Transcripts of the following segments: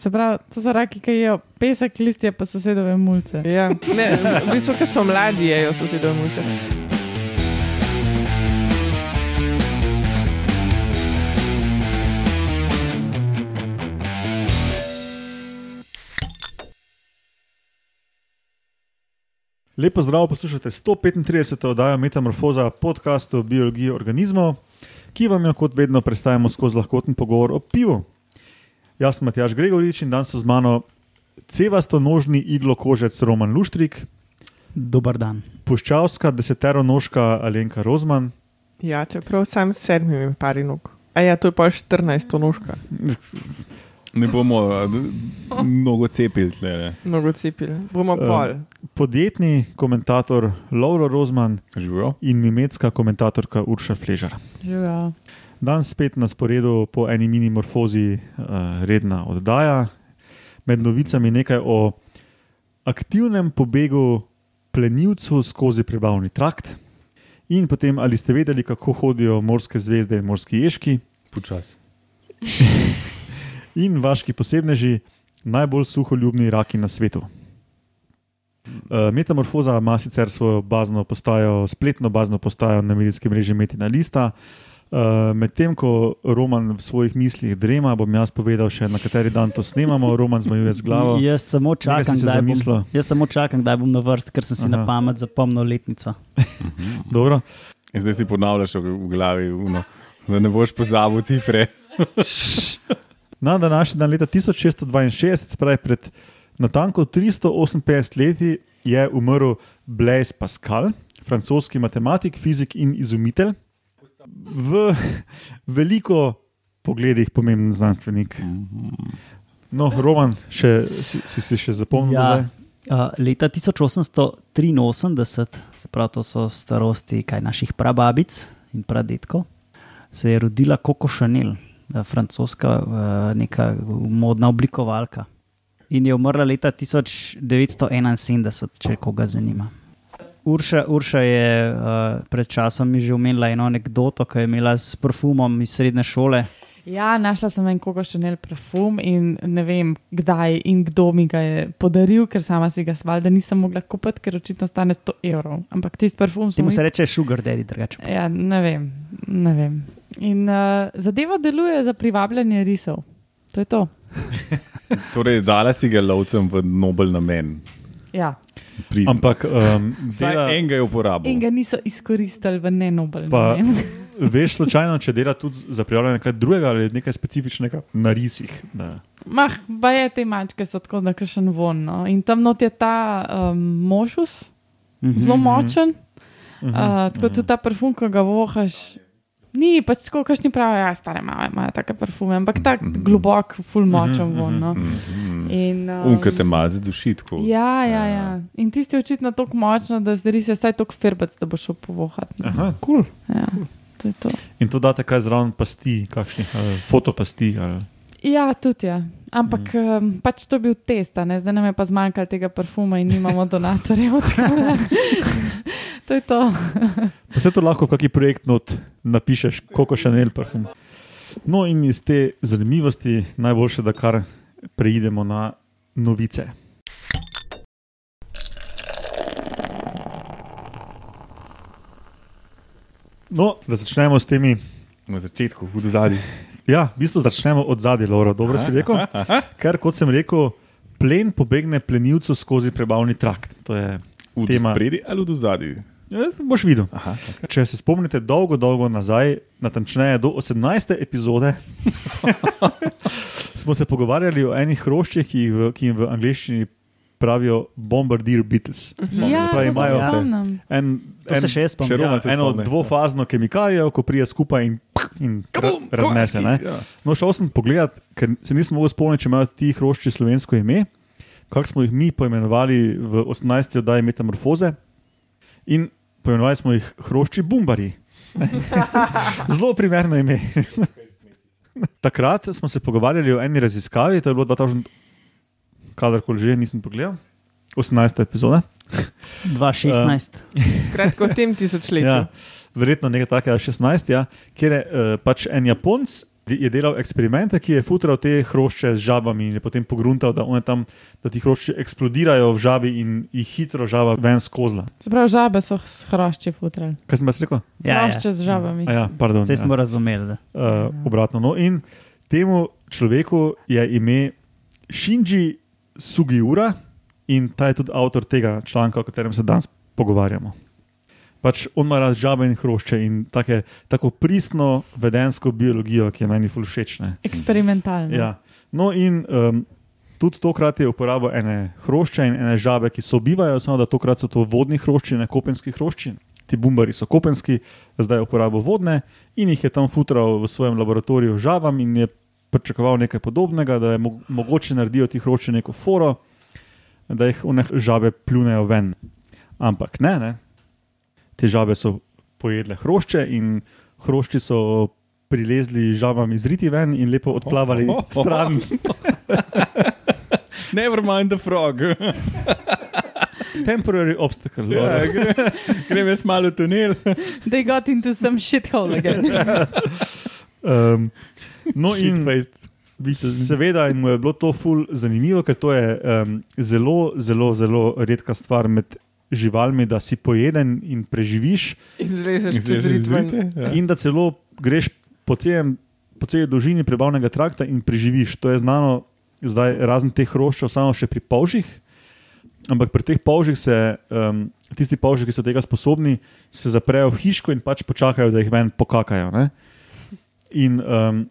Se pravi, to so raki, ki jejo pesek, listje, pa sosedove mulce. Ja, ne, v bistvu, ker so mladi, jejo sosedove mulce. Lepo zdrav, poslušate 135. oddajo Metamorfoza podcastu o biologiji organizmov, ki vam jo kot vedno predstavljamo skozi lahkoten pogovor o pivu. Jaz sem Matjaš Gregorič in danes so z mano cevasto nožni iglokožec Roman Luštrik, Dober dan. puščavska deseteronožka Alenka Rozman, Ja, čeprav sam s sedmimi pari nog. A ja, to je pa 14 nožka, Ne bomo mnogo cepili. tle, mnogo cepili. Bomo Eh, pol. podjetni komentator Lauro Rozman Živijo? in mimetska komentatorka Urša Fležar. Živijo. Danes spet na sporedu po eni mini morfozi uh, redna oddaja, med novicami nekaj o aktivnem pobegu plenilcev skozi prebavni trakt. In potem, ali ste vedeli, kako hodijo morske zvezde in morski ježki, Počasi. in vaški posebneži, najbolj suholjubni raki na svetu. Uh, Metamorfoza ima sicer svojo bazno postajo, spletno bazno postajo na medijskem mreži Metina Lista. Uh, Medtem ko Roman v svojih mislih drema, bom jaz povedal še na kateri dan to snemamo. Roman zmajuje z glavo. Jaz samo čakam, kdaj bom, jaz samo čakam, kdaj bom na vrsti, ker sem si Aha. na pamet zapomnil letnico. Dobro. In zdaj si ponavljaš v glavi, uno, da ne boš pozabil cifre. Na današnji dan leta 1662, se pravi pred natanko 358 leti, je umrl Blaise Pascal, francoski matematik, fizik in izumitelj. V veliko pogledih pomemben znanstvenik. No, Roman, še, si, si še zapomnil? Ja. zdaj? Uh, leta 1883, se pravi, to so starosti kaj, naših prababic in pradetkov, se je rodila Coco Chanel, eh, francoska uh, neka modna oblikovalka. In je umrla leta 1971, če koga zanima. Urša, Urša je uh, pred časom mi že omenila eno anekdoto, ki je imela s parfumom iz srednje šole. Ja, našla sem en koga Chanel parfum in ne vem, kdaj in kdo mi ga je podaril, ker sama si ga sval, da nisem mogla kupiti, ker očitno stane 100 evrov. Ampak tisti parfum Temu smo se reče sugar daddy, drugače. Ja, ne vem, ne vem. In uh, zadeva deluje za privabljanje risov. To je to. Torej, dala si ga lovcem v nobel namen. Ja. Pri, Ampak um, dela, enega je uporabil. In ga niso izkoristili v nenobel. Pa- veš, slučajno, če dela tudi za prijavljanje nekaj drugega ali nekaj specifičnega na risih. Da. Mah, pa je te mačke so tako da kašen von. No. In tam not je ta um, možus, Mhm. zelo močen. Mhm. Uh, tako tudi ta parfum, ki ga vohaš. Ni pač tako, kaš ni pravi, ja, stare mame imajo take parfume, ampak tak globok, full močen von. No. In, um, Unka te mazi duši tako. Ja, ja, ja. In tisti je očitno tako močno, da zdaj se vsaj tako firbec, da bo šel povohat. no. Aha, cool. Ja, to je to. In to date kaj zraven pasti, kakšnih ali fotopasti. Ali... Ja, tudi je. Ampak mm. um, pač to je bil test, a ne? zdaj nam je pa zmanjkalo tega parfuma in nimamo donatorjev. to je to. Pa vse to lahko v kakšen projekt not napišeš, koliko Chanel parfum. No, in iz te zanimivosti najboljše, da kar preidemo na novice. No, da začnemo s temi. Na začetku, v zadnji. Ja, v bistvu začnemo od zadaj, Laura. Dobro si rekel. Ker, kot sem rekel, plen pobegne plenilcu skozi prebavni trakt. To je V Tema. spredi ali v zadnji. Ja, boš videl. Aha, Če se spomnite, dolgo, dolgo nazaj, natančneje do 18. epizode, smo se pogovarjali o enih hroščih, ki, v, ki jim v angleščini pravijo Bombardier Beatles. Ja, Se pravi, to se imajo spomnim. En, To se še jaz spomnim. ja, eno spomni. dvofazno kemikalijo, ko prije skupaj in, in ra, raznese. Ne? Ja. No, šel sem pogledat, ker se nisem mogel spomniti, če imajo ti hrošči slovensko ime, kako smo jih mi poimenovali v 18. oddaji Metamorfoze. In poimenovali smo jih hrošči Bumbari. Zelo primerno ime. Takrat smo se pogovarjali o eni raziskavi, to je bilo 2000, kadarkoli že, nisem pogledal, 18. epizoda. 2016. Skratka, v tem tisočletju. Ja, verjetno nekaj takega, 16, ja, kjer je uh, pač en Japonc je delal eksperimente, ki je futral te hrošče z žabami in je potem pogruntal, da, tam, da ti hrošče eksplodirajo v žabi in jih hitro žaba ven skozla. Se pravi, žabe so s hrošči futrali. Kaj sem jaz rekel? Ja, ja. Hrošče z žabami. A Ja, pardon. Vse ja. smo razumeli. Da. uh, obratno. No, in temu človeku je ime Shinji Sugiura, in ta je tudi avtor tega članka, o katerem se danes pogovarjamo. Pač on ima rad žabe in hrošče in take, tako pristno vedensko biologijo, ki je meni všeč. Eksperimentalno. Ja. No, in um, tudi tokrat je uporabil ene hrošče in ene žabe, ki sobivajo, samo da tokrat so to vodni hrošči, ne kopenski hrošči. Ti bumbari so kopenski, zdaj je uporabil vodne in jih je tam futral v svojem laboratoriju žabam in je pričakoval nekaj podobnega, da je mo mogoče naredijo ti hrošči neko foro, da jih one žabe pljunejo ven. Ampak ne, ne. Te žabe so pojedle hrošče in hrošči so prilezli žabam izriti ven in lepo odplavali Oh, oh, oh. stran. Never mind the frog. Temporary obstacle. ja, Laura. gre, grem jaz malo v tunel. They got into some shithole again. Um, no, in Shitfaced. seveda jim je bilo to ful zanimivo, ker to je um, zelo, zelo, zelo redka stvar med živalmi, da si pojeden in preživiš, Izlezeš čez Izlezeš iz ritme. rite, ja. in da celo greš po celem. Po celi dolžini prebavnega trakta in preživiš. To je znano, zdaj razen teh hroščev, samo še pri polžih. Ampak pri teh polžih se um, tisti polži, ki so tega sposobni, se zaprejo v hiško in pač počakajo, da jih ven pokakajo. Ne? In um,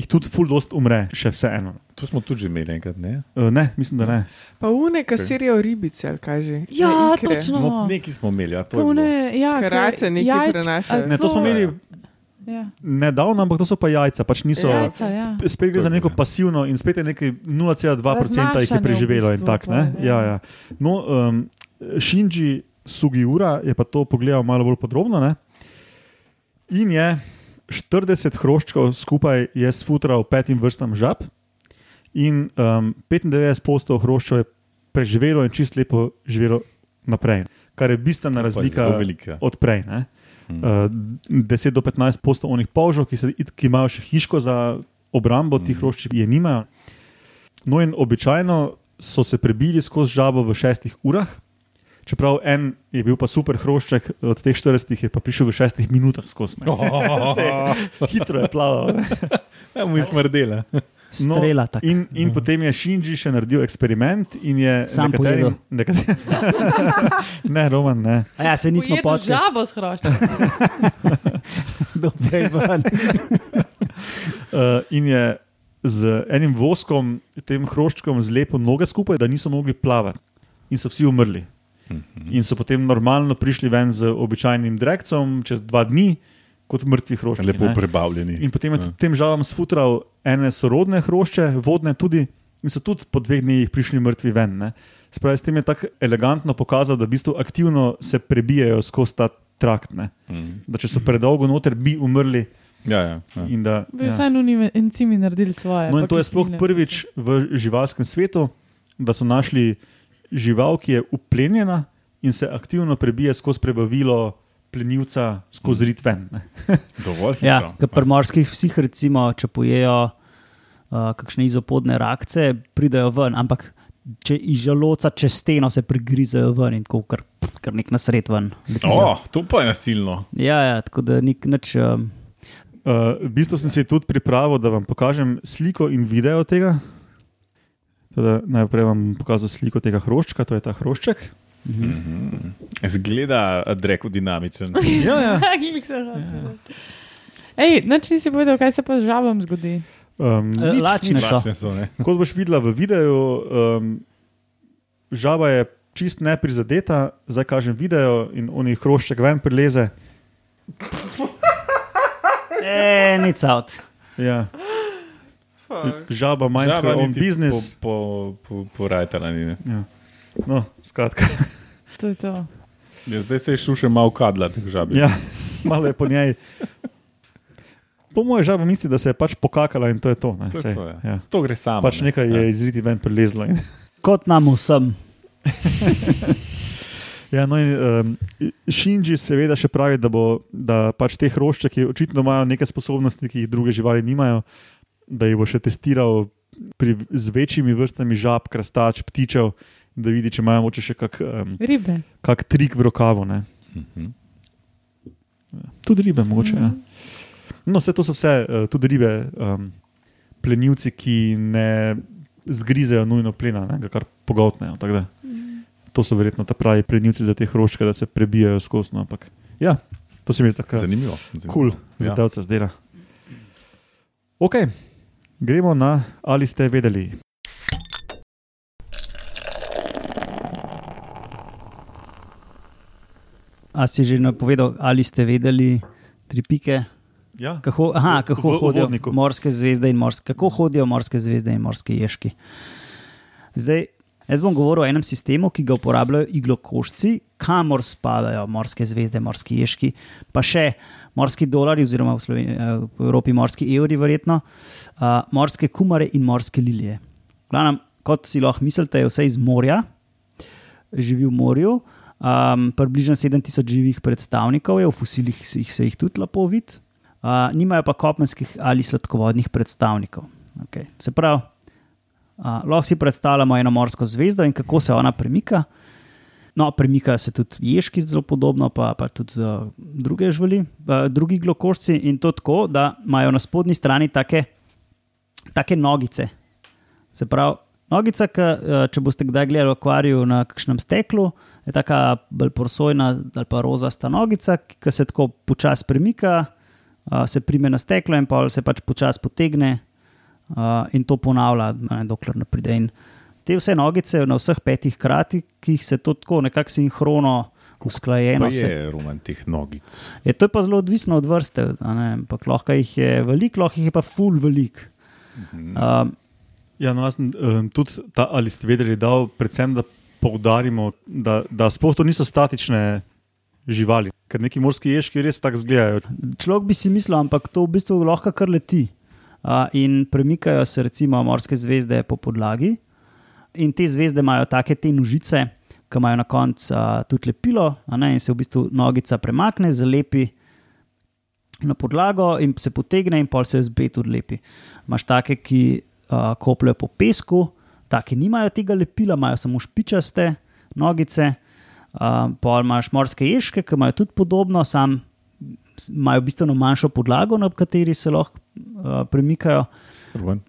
jih tudi ful dost umre, še vseeno. To smo tudi že imeli enkrat, ne? Uh, ne, mislim, da ne. Pa une kasirijo ribice, ali kaj že. Ja, Ne, točno. No, neki smo imeli, ja, to. Kone, ja, ke- nekaj jajč- prenašajo. ne to smo imeli Ja. nedavno, ampak to so pa jajca. Pač niso, Jajca, ja. sp- Spet gre za neko pasivno in spet je nekaj 0,2% jih je v preživelo in bistvu pol, ne. ja. Ja, ja. No, um, Shinji Sugiura je pa to pogledal malo bolj podrobno. Ne? In je 40 hroščkov skupaj je sfutral petim vrstam žab, in um, 95% hroščev je preživelo in čist lepo živelo naprej, kar je bistvena razlika velika. od prej. Ne? Uh, 10 do 15 posto onih polžov, ki, se, ki imajo še hiško za obrambo, tih Mhm. hrošči je nimajo. No, in običajno so se prebili skozi žabo v šestih urah, čeprav en je bil pa super hrošček, od teh 40 je pa prišel v šestih minutah skozi. ne. Hitro je plaval. Ja, mu je smrdela. No, Strela tako. In, in potem je Shinji še naredil eksperiment in je Sam nekaterim, nekaterim, ne, Roman, ne. A ja, se nismo Pojedu počeli. žabo s hroščem. Uh, in je z enim voskom, tem hroščkom, zlepil noge skupaj, da niso mogli plavati. In so vsi umrli. In so potem normalno prišli ven z običajnim drekcom, čez dva dni, kot mrtvi hrošči. Lepo ne. prebavljeni. In potem je Ja. tudi tem žalam sfutral ene sorodne hrošče, vodne tudi, in so tudi po dveh dneh prišli mrtvi ven. Ne. Spravi, s tem je tako elegantno pokazal, da v bistvu aktivno se prebijajo skozi ta trakt. Ne. Mhm. Da če so predolgo noter, bi umrli. Ja, ja, ja. In da, Bi ja. vsaj nuni encimi naredili svoje. No, in to je sploh prvič v živalskem svetu, da so našli žival, ki je uplenjena in se aktivno prebije skozi prebavilo plenilca, skozi rit ven. ne. Dovolj hitro. Ja, ker pri morskih psih, recimo, če pojejo uh, kakšne izopodne rakce, pridejo ven, ampak če iz želodca čez steno se prigrizejo ven in tako kar, kar nek nasred ven. letijo. Oh, to pa je nasilno. Ja, ja, tako da nik nič. Um, Uh, v bistvu sem se tudi pripravil, da vam pokažem sliko in video tega. Teda, najprej vam bom pokazal sliko tega hroščka, to je ta hrošček. Zgleda dreko dinamičen. Ja, ja. Hotel. Ej, nič nisi povedal, kaj se pa z žabom zgodi. Um, nič, lačne nič. so. Lačne so, ne? Kot boš videla v videu, um, žaba je čist neprizadeta, zdaj kažem video in oni hrošček ven prileze. e, nic out. Ja. Žaba minds Žaba her own business. Po, po, po, po rajtala ni. ne. Ja. No, skratka. To je to. Ja, zdaj se je šel še malo kadla, teh žabi. Ja, malo je po njej. Po mojem žaba misli, da se je pač pokakala in to je to. Ne, To, je to, ja. ja. to gre samo. Pač nekaj je izriti ven prilezlo. In, Kot nam vsem. Ja, no in, um, Šinji seveda še pravi, da, bo, da pač te hroščke očitno imajo neke sposobnosti, ki jih druge živali nimajo, da jih bo še testiral pri, z večjimi vrstami žab, krastač, ptičev, da vidi, če imajo moče še kak, um, Ribe. kak trik v rokavu. Ne? Mhm. Tudi ribe, mogoče. Ja. No, vse to so vse, uh, tudi ribe, um, plenilci, ki ne zgrizejo nujno plena, ne, ga kar pogotnejo. tako da. To so verjetno ta pravi plenilci za te hrošče, da se prebijajo skozi. No, ampak, ja, to se mi je tako Zanimivo. kul, cool, Ja. zadevca zdela. Ok, gremo na ali ste vedeli. A si že napovedal, ali ste vedeli, tri pike? Ja. Kako, aha, kako V- v hodijo uvodniku. morske zvezde in morske, kako hodijo morske zvezde in morske ježki. Zdaj, jaz bom govoril o enem sistemu, ki ga uporabljajo iglokošci, kamor spadajo morske zvezde, morski ježki, pa še morski dolari, oziroma v, Sloveniji, eh, v Evropi morski evri, verjetno, uh, morske kumare in morske lilije. Glavnem, kot si lahko mislite, je vse iz morja, živi v morju. Um, približno 7000 živih predstavnikov je, v fosilih jih, se jih tudi lepo vidi, uh, nimajo pa kopenskih ali sladkovodnih predstavnikov. Okay. Se pravi, uh, lahko si predstavljamo eno morsko zvezdo in kako se ona premika. No, premikajo se tudi ježki, zelo podobno, pa, pa tudi uh, druge živali, uh, drugi glokošci in to tako, da imajo na spodnji strani take, take nogice. Se pravi, nogica, ki, uh, če boste kdaj gledali v akvariju na kakšnem steklu, je tako bolj prosojna ali pa rozasta nogica, ki se tako počasi premika, uh, se prime na steklo in pa se pač počasi potegne uh, in to ponavlja, ne, dokler ne pride. In te vse nogice na vseh petih kratih, ki jih se to tako nekako sinhrono. Usklajeno se je roman teh nogic. Je, to je pa zelo odvisno od vrste. a ne, Ampak lahko jih je veliko, lahko jih je pa ful velik. Mhm. Um, Ja, no, jaz sem um, tudi ta, ali ste vedeli, dal predvsem, da poudarimo, da, da sploh to niso statične živali, ker neki morski ježki res tako izgledajo. človek bi si mislil, ampak to v bistvu lahko kar leti. Uh, in premikajo se recimo morske zvezde po podlagi, in te zvezde imajo take te nožice, ki imajo na koncu uh, tudi lepilo, ne, in se v bistvu nogica premakne, zalepi na podlago in se potegne, in pol se zbe tudi lepi. Imáš take, ki uh, kopljajo po pesku, take nimajo tega lepila, imajo samo špičaste nogice. Uh, pol imaš morske ježke, ki imajo tudi podobno, sam imajo bistveno manjšo podlago, na kateri se lahko uh, premikajo. Roman.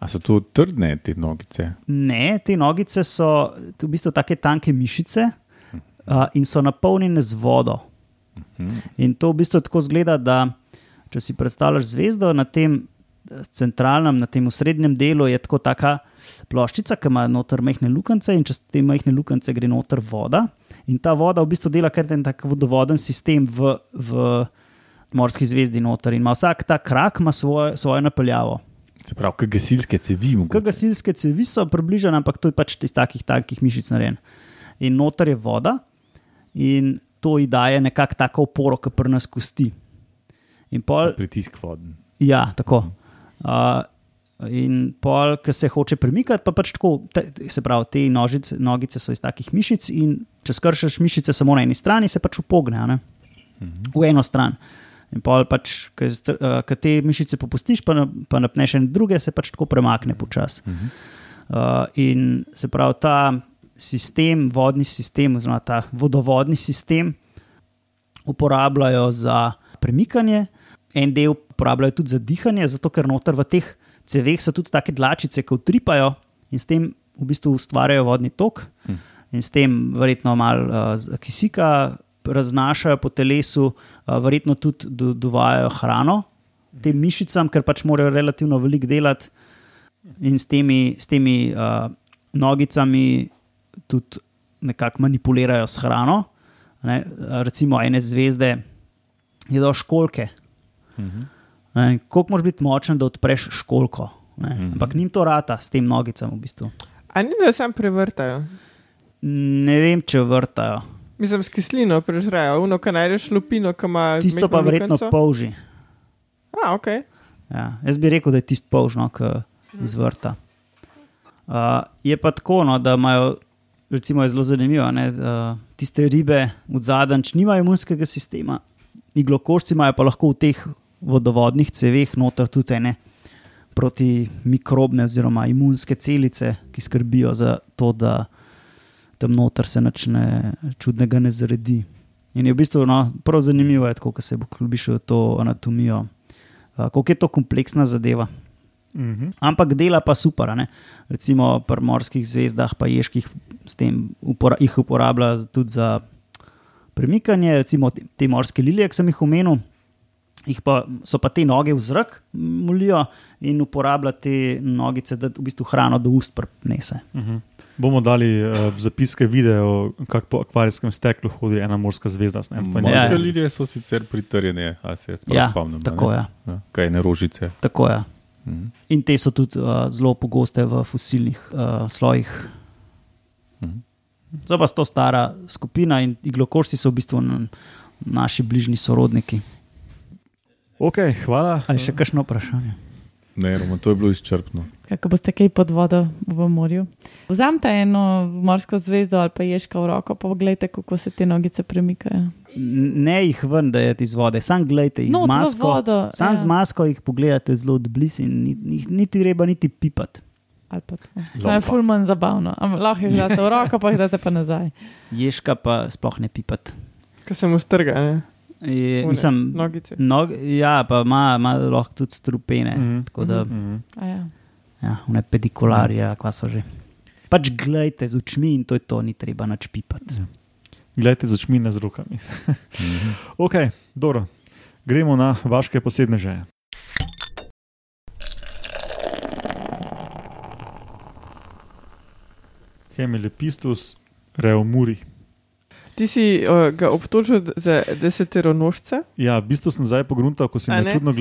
A so to trdne te nogice? Ne, te nogice so v bistvu tako tanke mišice uh, in so napolnjene z vodo. In to v bistvu tako zgleda, da če si predstavljaš zvezdo na tem eh, centralnem, na tem srednjem delu, je tako taka ploščica, ki ima noter mehne lukance in čez te mehne lukance gre noter voda. In ta voda v bistvu dela kar en tak vodovoden sistem v, v morski zvezdi noter. In ima vsak ta krak ima svojo, svojo napeljavo. Se pravi, kot gasilske cevi. Kot gasilske cevi so približene, ampak to je pač iz takih tankih mišic narejen. In noter je voda, in to ji daje nekako tako oporo, ki pri nas kosti. Pol, Pritisk voden. ja, tako. Uh, in pol, ki se hoče premikati, pa pač tako, te, se pravi, te nožice, nogice so iz takih mišic, in če skršiš mišice samo na eni strani, se pač upogne a ne? v eno stran. In pol pač, ki te mišice popustiš, pa, pa napneš ene druge, se pač tako premakne počasi. Uh, in se pravi, ta sistem, vodni sistem, oziroma ta vodovodni sistem, uporabljajo za premikanje, en del uporabljajo tudi za dihanje, zato ker noter v teh ceveh so tudi take dlačice, ki utripajo in s tem v bistvu ustvarjajo vodni tok, in s tem verjetno malo uh, kisika raznašajo po telesu, uh, verjetno tudi do, dovajajo hrano tem mišicam, ker pač morajo relativno veliko delati in s temi, s temi uh, nogicami tudi nekako manipulirajo s hrano. Ne, recimo, ene zvezde jedo školke. Ne, Koliko moraš biti močen, da odpreš školko? Ne? Ampak njim to rata s tem nogicam v bistvu. A ni da sam prevrtajo? Ne vem, če vrtajo. Mislim, s kislino prežrejo, uno, kaj najdeš lupino, ki ima. Tisto pa verjetno lukenco. polži. A, ok. Ja, jaz bi rekel, da je tisto polžno, ki zvrta. Uh, je pa tako, no, da imajo recimo, zelo zanimivo. Ne, uh, tiste ribe v zadnjič nimajo imunskega sistema, iglokošci imajo pa lahko v teh vodovodnih ceveh noter tudi ene protimikrobne oziroma imunske celice, ki skrbijo za to, da tam noter se načne čudnega ne zaredi. In je v bistvu no, prav zanimivo, je, kako se poglobiš v to anatomijo, uh, kako je to kompleksna zadeva. Mhm. Ampak dela pa super. Ne? Recimo pri morskih zvezdah, pa ježkih, tem upora, jih uporablja tudi za premikanje, recimo te, te morske lilije, ki sem jih omenil. Jih pa, so pa te noge v zrak, molijo in uporablja te nogice, da v bistvu hrano do ust prinese. Bomo dali uh, v zapiske video, kako po akvarijskem steklu hodi ena morska zvezda. Ja. Morske ja. lilije so sicer pritrjene, a se jaz Ja, spomnim. tako je. Ja, kaj ne rožice. Tako je. Mhm. In te so tudi uh, zelo pogoste v fosilnih uh, slojih. Mhm. Zdaj pa sto stara skupina in iglokošci so v bistvu n- naši bližnji sorodniki. Ok, hvala. Ali še kakšno vprašanje? Ne, Roman, to je bilo izčrpno. Kako boste kaj pod vodo v morju? Vzamite eno morsko zvezdo ali pa ježka v roko, pa pogledajte, kako se te nogice premikajo. Ne jih ven, da je iz vode, samo gledajte jih Not z masko. vodo, Sam ja. z masko jih pogledate zelo odblizu in ni, ni, niti treba niti pipati. Ali pa to. Samo je pa. ful manj zabavno. Ampak lahko jih date v roko, pa jih date pa nazaj. Ježka pa sploh ne pipati. Ko se mu strga, ne? Je, One, mislim, Nogice. nog, ja, pa ima, lahko tudi strupene. Mhm. Tako da, Mhm. A Ja. Ja, ne pedikularje, kva so že. Pač gledajte z očmi in to je to, ni treba nič pipati. Glejte z očmi, ne z rokami. ok, dobro. Gremo na vaše posebne želje. Hemelepistus, Reomuri. Ti si uh, ga obtožil za deseteronožca. Ja, v bistvu sem zdaj pogruntal, ko A me čudno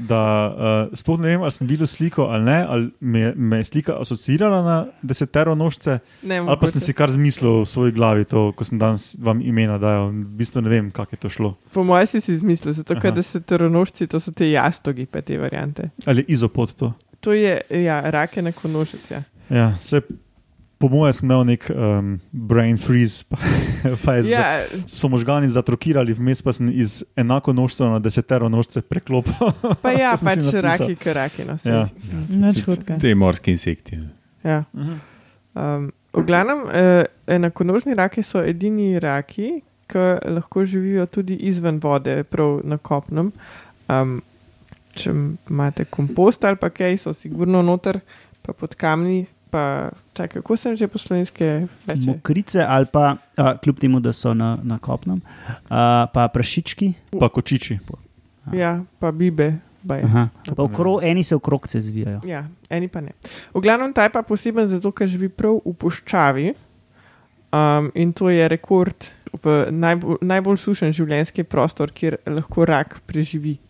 da uh, sploh ne vem, ali sem videl sliko ali ne, ali me, me je slika asociirala na deseteronožce, Ne, ali pa sem si kar zmislil v svoji glavi, to, ko sem danes vam imena dajal. V bistvu ne vem, kako je to šlo. Po mojem si si izmislil, zato ker deseteronožci to so te jastogi, pa te variante. Ali izopod to. To je ja, rake na konožec. Ja. Ja, se, po mojem sem imel nek um, brain freeze, pa, pa je ja. Ja, so možgani zatrokirali, vmes pa sem iz enako nožcev na desetero nožce preklopil. pa ja, To pač raki, ker raki. No, saj. Ja. Nič hudega. Te morske insekti. ne. Ja. Um, v glavnem, eh, enakonožni raki so edini raki, ki lahko živijo tudi izven vode, prav na kopnem. Um, če imate kompost ali pa kaj, so sigurno noter, pa pod kamni. Pa, čakaj, kako sem že po slovenske reče? Mokrice ali pa, a, kljub temu, da so na, na kopnem, a, pa prašički. Pa kočiči. Ja, pa bibe. Aha. Pa okro, eni se v krogce zvijajo. Ja, eni pa ne. V glavnem, ta je pa poseben zato, ker živi prav v puščavi. Um, in to je rekord v najbolj, najbolj sušen življenjski prostor, kjer lahko rak preživi.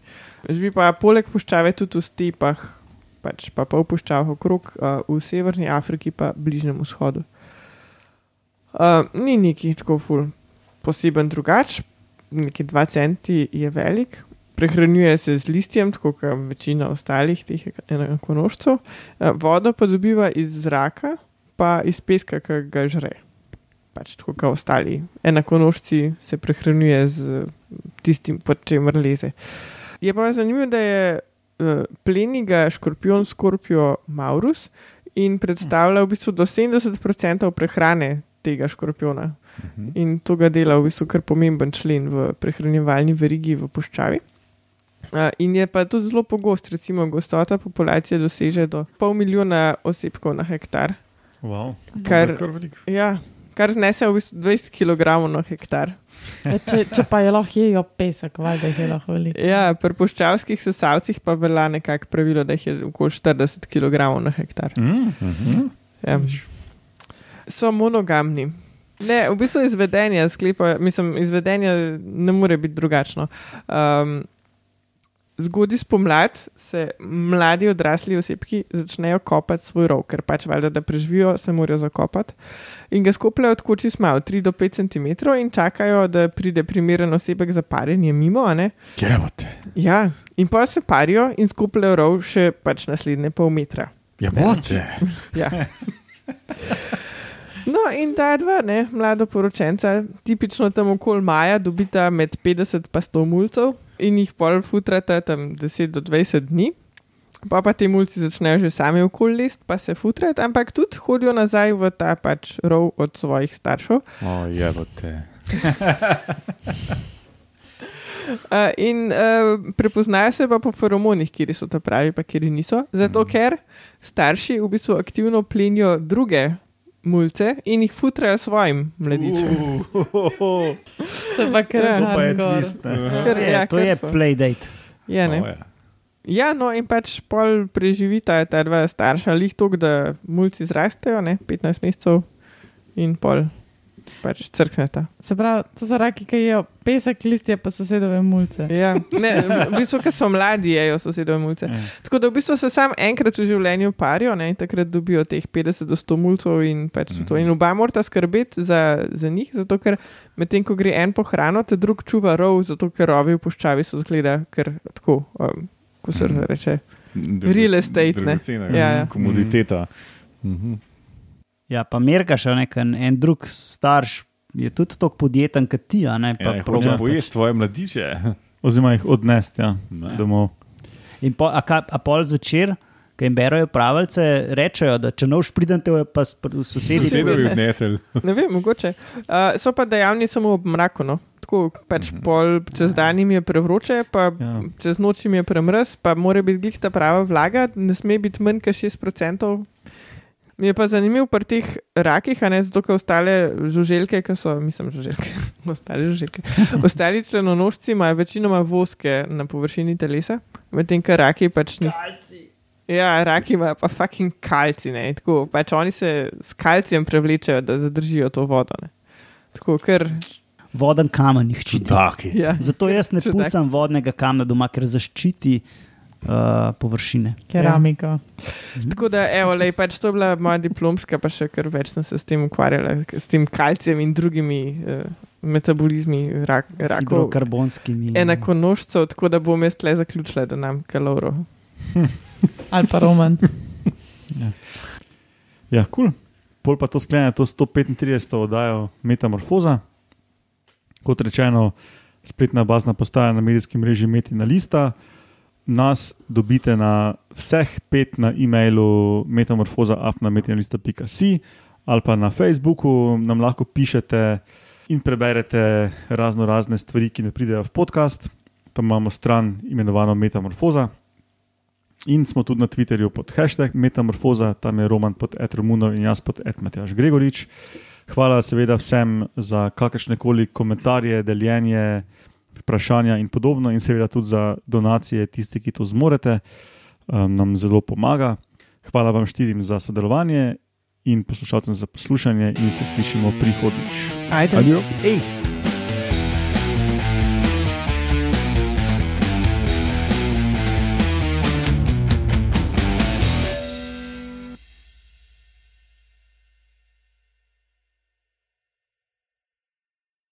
Živi pa poleg puščave tudi v stepah, pač pa pol puščav okrog, uh, v severni Afriki pa bližnjem vzhodu. Uh, ni neki tako ful poseben drugač, neki dva centi je velik, prehranjuje se z listjem, tako kot večina ostalih teh enakonožcev, Eh, vodo pa dobiva iz zraka, pa iz peska, ki ga žre. Pač tako kot ostali enakonožci se prehranjuje z tistim, pod čemer leze. Je pa zanimivo, da je uh, pleniga škorpion Scorpio Maurus in predstavlja v bistvu do 70% prehrane tega škorpiona. Mhm. In to ga dela v bistvu kar pomemben člen v prehranjevalni verigi v puščavi. Uh, in je pa tudi zelo pogost, recimo gostota populacije doseže do pol milijona osebkov na hektar, Wow. Kar- kar veliko. ja, kar znese v bistvu 20 kg na hektar. Ja, če, če pa je lahko jejo pesek, valjda jih je lahko veliko. Ja, pri puščavskih sesalcih pa velja nekako pravilo, da jih je okoli 40 kg na hektar. Mm. Mhm. Ja. So monogamni. Ne, v bistvu izvedenje sklepa, mislim, izvedenje ne more biti drugačno. Um, Zgodaj spomladi se mladi odrasli osebki začnejo kopati svoj rov, ker pač valjda, da preživijo, se morajo zakopati. In ga skopljajo tako čist malo, 3 do 5 cm, in čakajo, da pride primeren osebek za parjenje mimo. a ne. Jebote. Ja, in pa se parijo in skopljajo rov še pač naslednje pol metra. Jebote. Ja. No, in ta dva, ne, mlada poročenca, tipično tam okoli maja, dobita med 50 in 100 mulcev in jih pol futrata tam 10 do 20 dni. Pa pa ti mulci začnejo že sami okoli list, pa se futrati, ampak tudi hodijo nazaj v ta pač rov od svojih staršev. O, je bo te. Uh, in uh, prepoznajo se pa po feromonih, kjer so to pravi, pa kjer niso. Zato, Mhm. ker starši v bistvu aktivno plenijo druge mulce in jih futrajo svojim mladičem. To pa kar Ja. To pa je twist. Ker, Je, ja, to ker je so. playdate. Je, ne? O, ja. Ja, no, in pač pol preživita ta dva starša, lih to, da mulci zrastejo, ne, 15 mesecev in pol pač crkneta. Se pravi, to so raki, ki jejo pesek, listje pa sosedove mulce. Ja, ne, v bistvu, ker so mladi, jejo sosedove mulce. Ja. Tako da v bistvu se sam enkrat v življenju parijo ne, in takrat dobijo teh 50 do 100 mulcev in pač mm -hmm. to. In oba morata skrbeti za, za njih, zato ker medtem ko gre en po hrano, te drug čuva rov, zato ker rovi v puščavi so zgleda, ker tako, um, ko se Mhm. reče. Drag- Real estate, ne. dragocena, Ja, ja. Komoditeta. Mhm. Ja, pa merkaš, a ne, ker en drug starš je tudi tako podjeten kot ti, a ne, pa Ja, proba hoče pojesti tvoje mladiče. Oziroma jih odnesti ja, Ne. domov. In po, a, ka, a pol zvečer, ki jim berajo pravice, rečejo, da če noč pridete, pa s- pr- sosedi. Sosedovi odnesli. odnesel. Ne vem, mogoče. Uh, so pa dejavni samo ob mraku. No. Tako pač mm -hmm. pol čez dan jim je prevroče, pa Ja. ja. čez noč jim je premrz, pa mora biti glih ta prava vlaga, ne sme biti manj kot 6%. Mi je pa zanimivo pri teh rakih, a ne zato, ker ostale žuželke, ki so, mislim, žuželke, ostale žuželke. Ostali členonožci imajo večinoma voske na površini telesa, medtem ko raki pač niso. Ja, raki imajo pa fucking kalci, ne. Tako, pač oni se s kalcijem prevlečejo, da zadržijo to vodo. Ne. Tako, ker, Voden kamen jih ščiti. Čudaki. ja. Zato jaz ne Čudak. pucam vodnega kamna doma, ker zaščiti uh, površine. Keramiko. Tako da, evo, lej, pač to je bila moja diplomska, pa še kar več sem se s tem ukvarjala, s tem kalcijem in drugimi uh, metabolizmi rak, rakov. Hidrokarbonskimi. Enakonožcev, tako da bom jaz tle zaključila, da nam kaloro. Ali pa roman. Ja, kul. Cool. Pol pa to sklene, to 135. oddajo Metamorfoza. Kot rečeno, spletna bazna postaja na medijskem mreži Metina Lista. Nas dobite na vseh pet na e-mailu metamorfoza.afnametinalista.si ali pa na Facebooku nam lahko pišete in preberete razno razne stvari, ki ne pridejo v podcast. Tam imamo stran imenovano Metamorfoza. In smo tudi na Twitterju pod hashtag Metamorfoza, tam je Roman pod Etromuno in jaz pod Etmatjaš Gregorič. Hvala seveda vsem za kakršne koli komentarje, deljenje, vprašanja in podobno, in seveda tudi za donacije, tisti, ki to zmorete, um, nam zelo pomaga. Hvala vam štirim za sodelovanje in poslušalcem za poslušanje, in se slišimo prihodnjič. Ajde. Adijo. Ej,